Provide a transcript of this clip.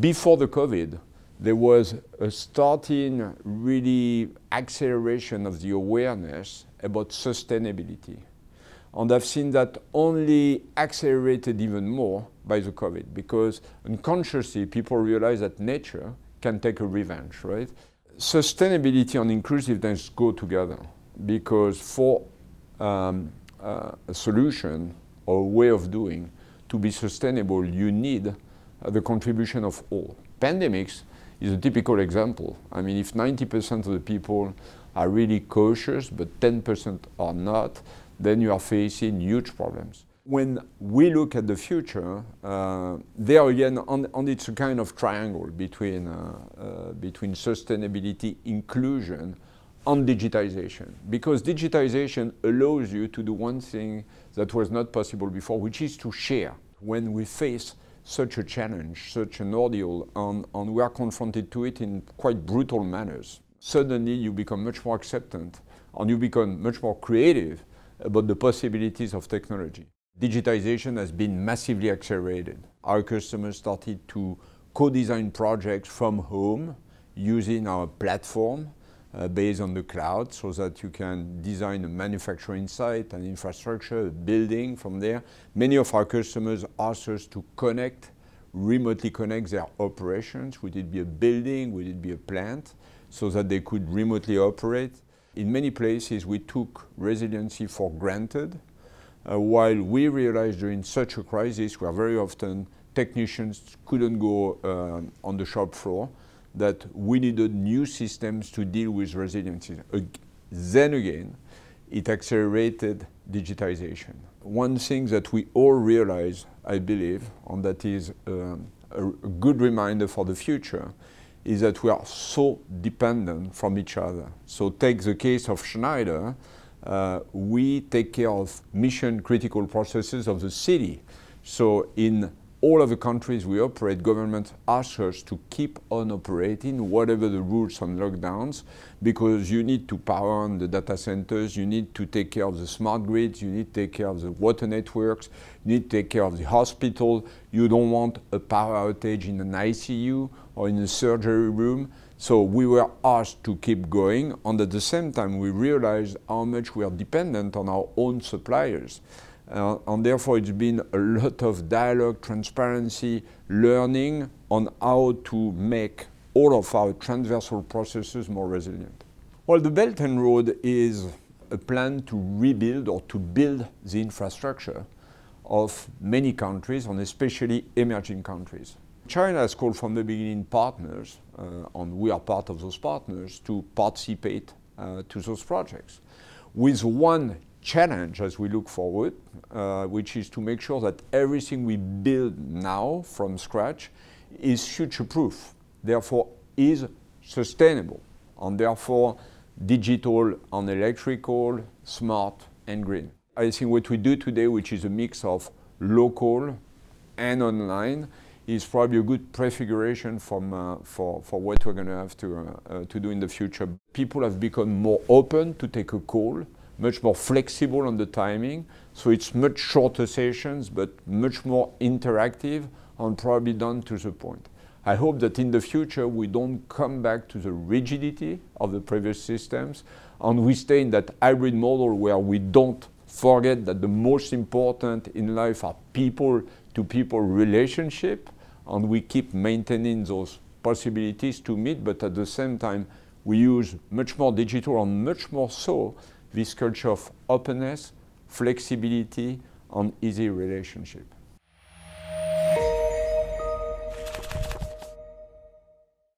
before the COVID, there was a starting really acceleration of the awareness about sustainability. And I've seen that only accelerated even more by the COVID because unconsciously people realize that nature can take a revenge, right? Sustainability and inclusiveness go together because for um, uh, a solution or a way of doing to be sustainable, you need the contribution of all. Pandemics is a typical example. I mean, if 90% of the people are really cautious, but 10% are not, then you are facing huge problems. When we look at the future, uh, there again, on, it's a kind of triangle between, uh, uh, between sustainability, inclusion, and digitization. Because digitization allows you to do one thing that was not possible before, which is to share. When we face such a challenge, such an ordeal, and, and we are confronted to it in quite brutal manners. Suddenly you become much more acceptant and you become much more creative about the possibilities of technology. Digitization has been massively accelerated. Our customers started to co-design projects from home using our platform based on the cloud so that you can design a manufacturing site, an infrastructure, a building from there. Many of our customers ask us to connect, remotely connect their operations. Would it be a building? Would it be a plant? So that they could remotely operate. In many places, we took resiliency for granted, uh, while we realized during such a crisis where very often technicians couldn't go uh, on the shop floor, that we needed new systems to deal with resiliency. Then again, it accelerated digitization. One thing that we all realize, I believe, and that is um, a, good reminder for the future, is that we are so dependent from each other. So take the case of Schneider, uh, we take care of mission critical processes of the city. So in all of the countries we operate, governments ask us to keep on operating whatever the rules on lockdowns, because you need to power on the data centers, you need to take care of the smart grids, you need to take care of the water networks, you need to take care of the hospital. You don't want a power outage in an ICU or in a surgery room. So we were asked to keep going, and at the same time, we realized how much we are dependent on our own suppliers. Uh, and therefore, it's been a lot of dialogue, transparency, learning on how to make all of our transversal processes more resilient. Well, the Belt and Road is a plan to rebuild or to build the infrastructure of many countries, and especially emerging countries. China has called from the beginning partners, uh, and we are part of those partners, to participate uh, to those projects. With one challenge as we look forward, uh, which is to make sure that everything we build now from scratch is future proof, therefore is sustainable, and therefore digital and electrical, smart and green. I think what we do today, which is a mix of local and online, is probably a good prefiguration from, uh, for, for what we're going to have to, uh, to do in the future. People have become more open to take a call much more flexible on the timing. So it's much shorter sessions, but much more interactive and probably done to the point. I hope that in the future we don't come back to the rigidity of the previous systems and we stay in that hybrid model where we don't forget that the most important in life are people to people relationship and we keep maintaining those possibilities to meet but at the same time we use much more digital and much more so this culture of openness, flexibility, and easy relationship.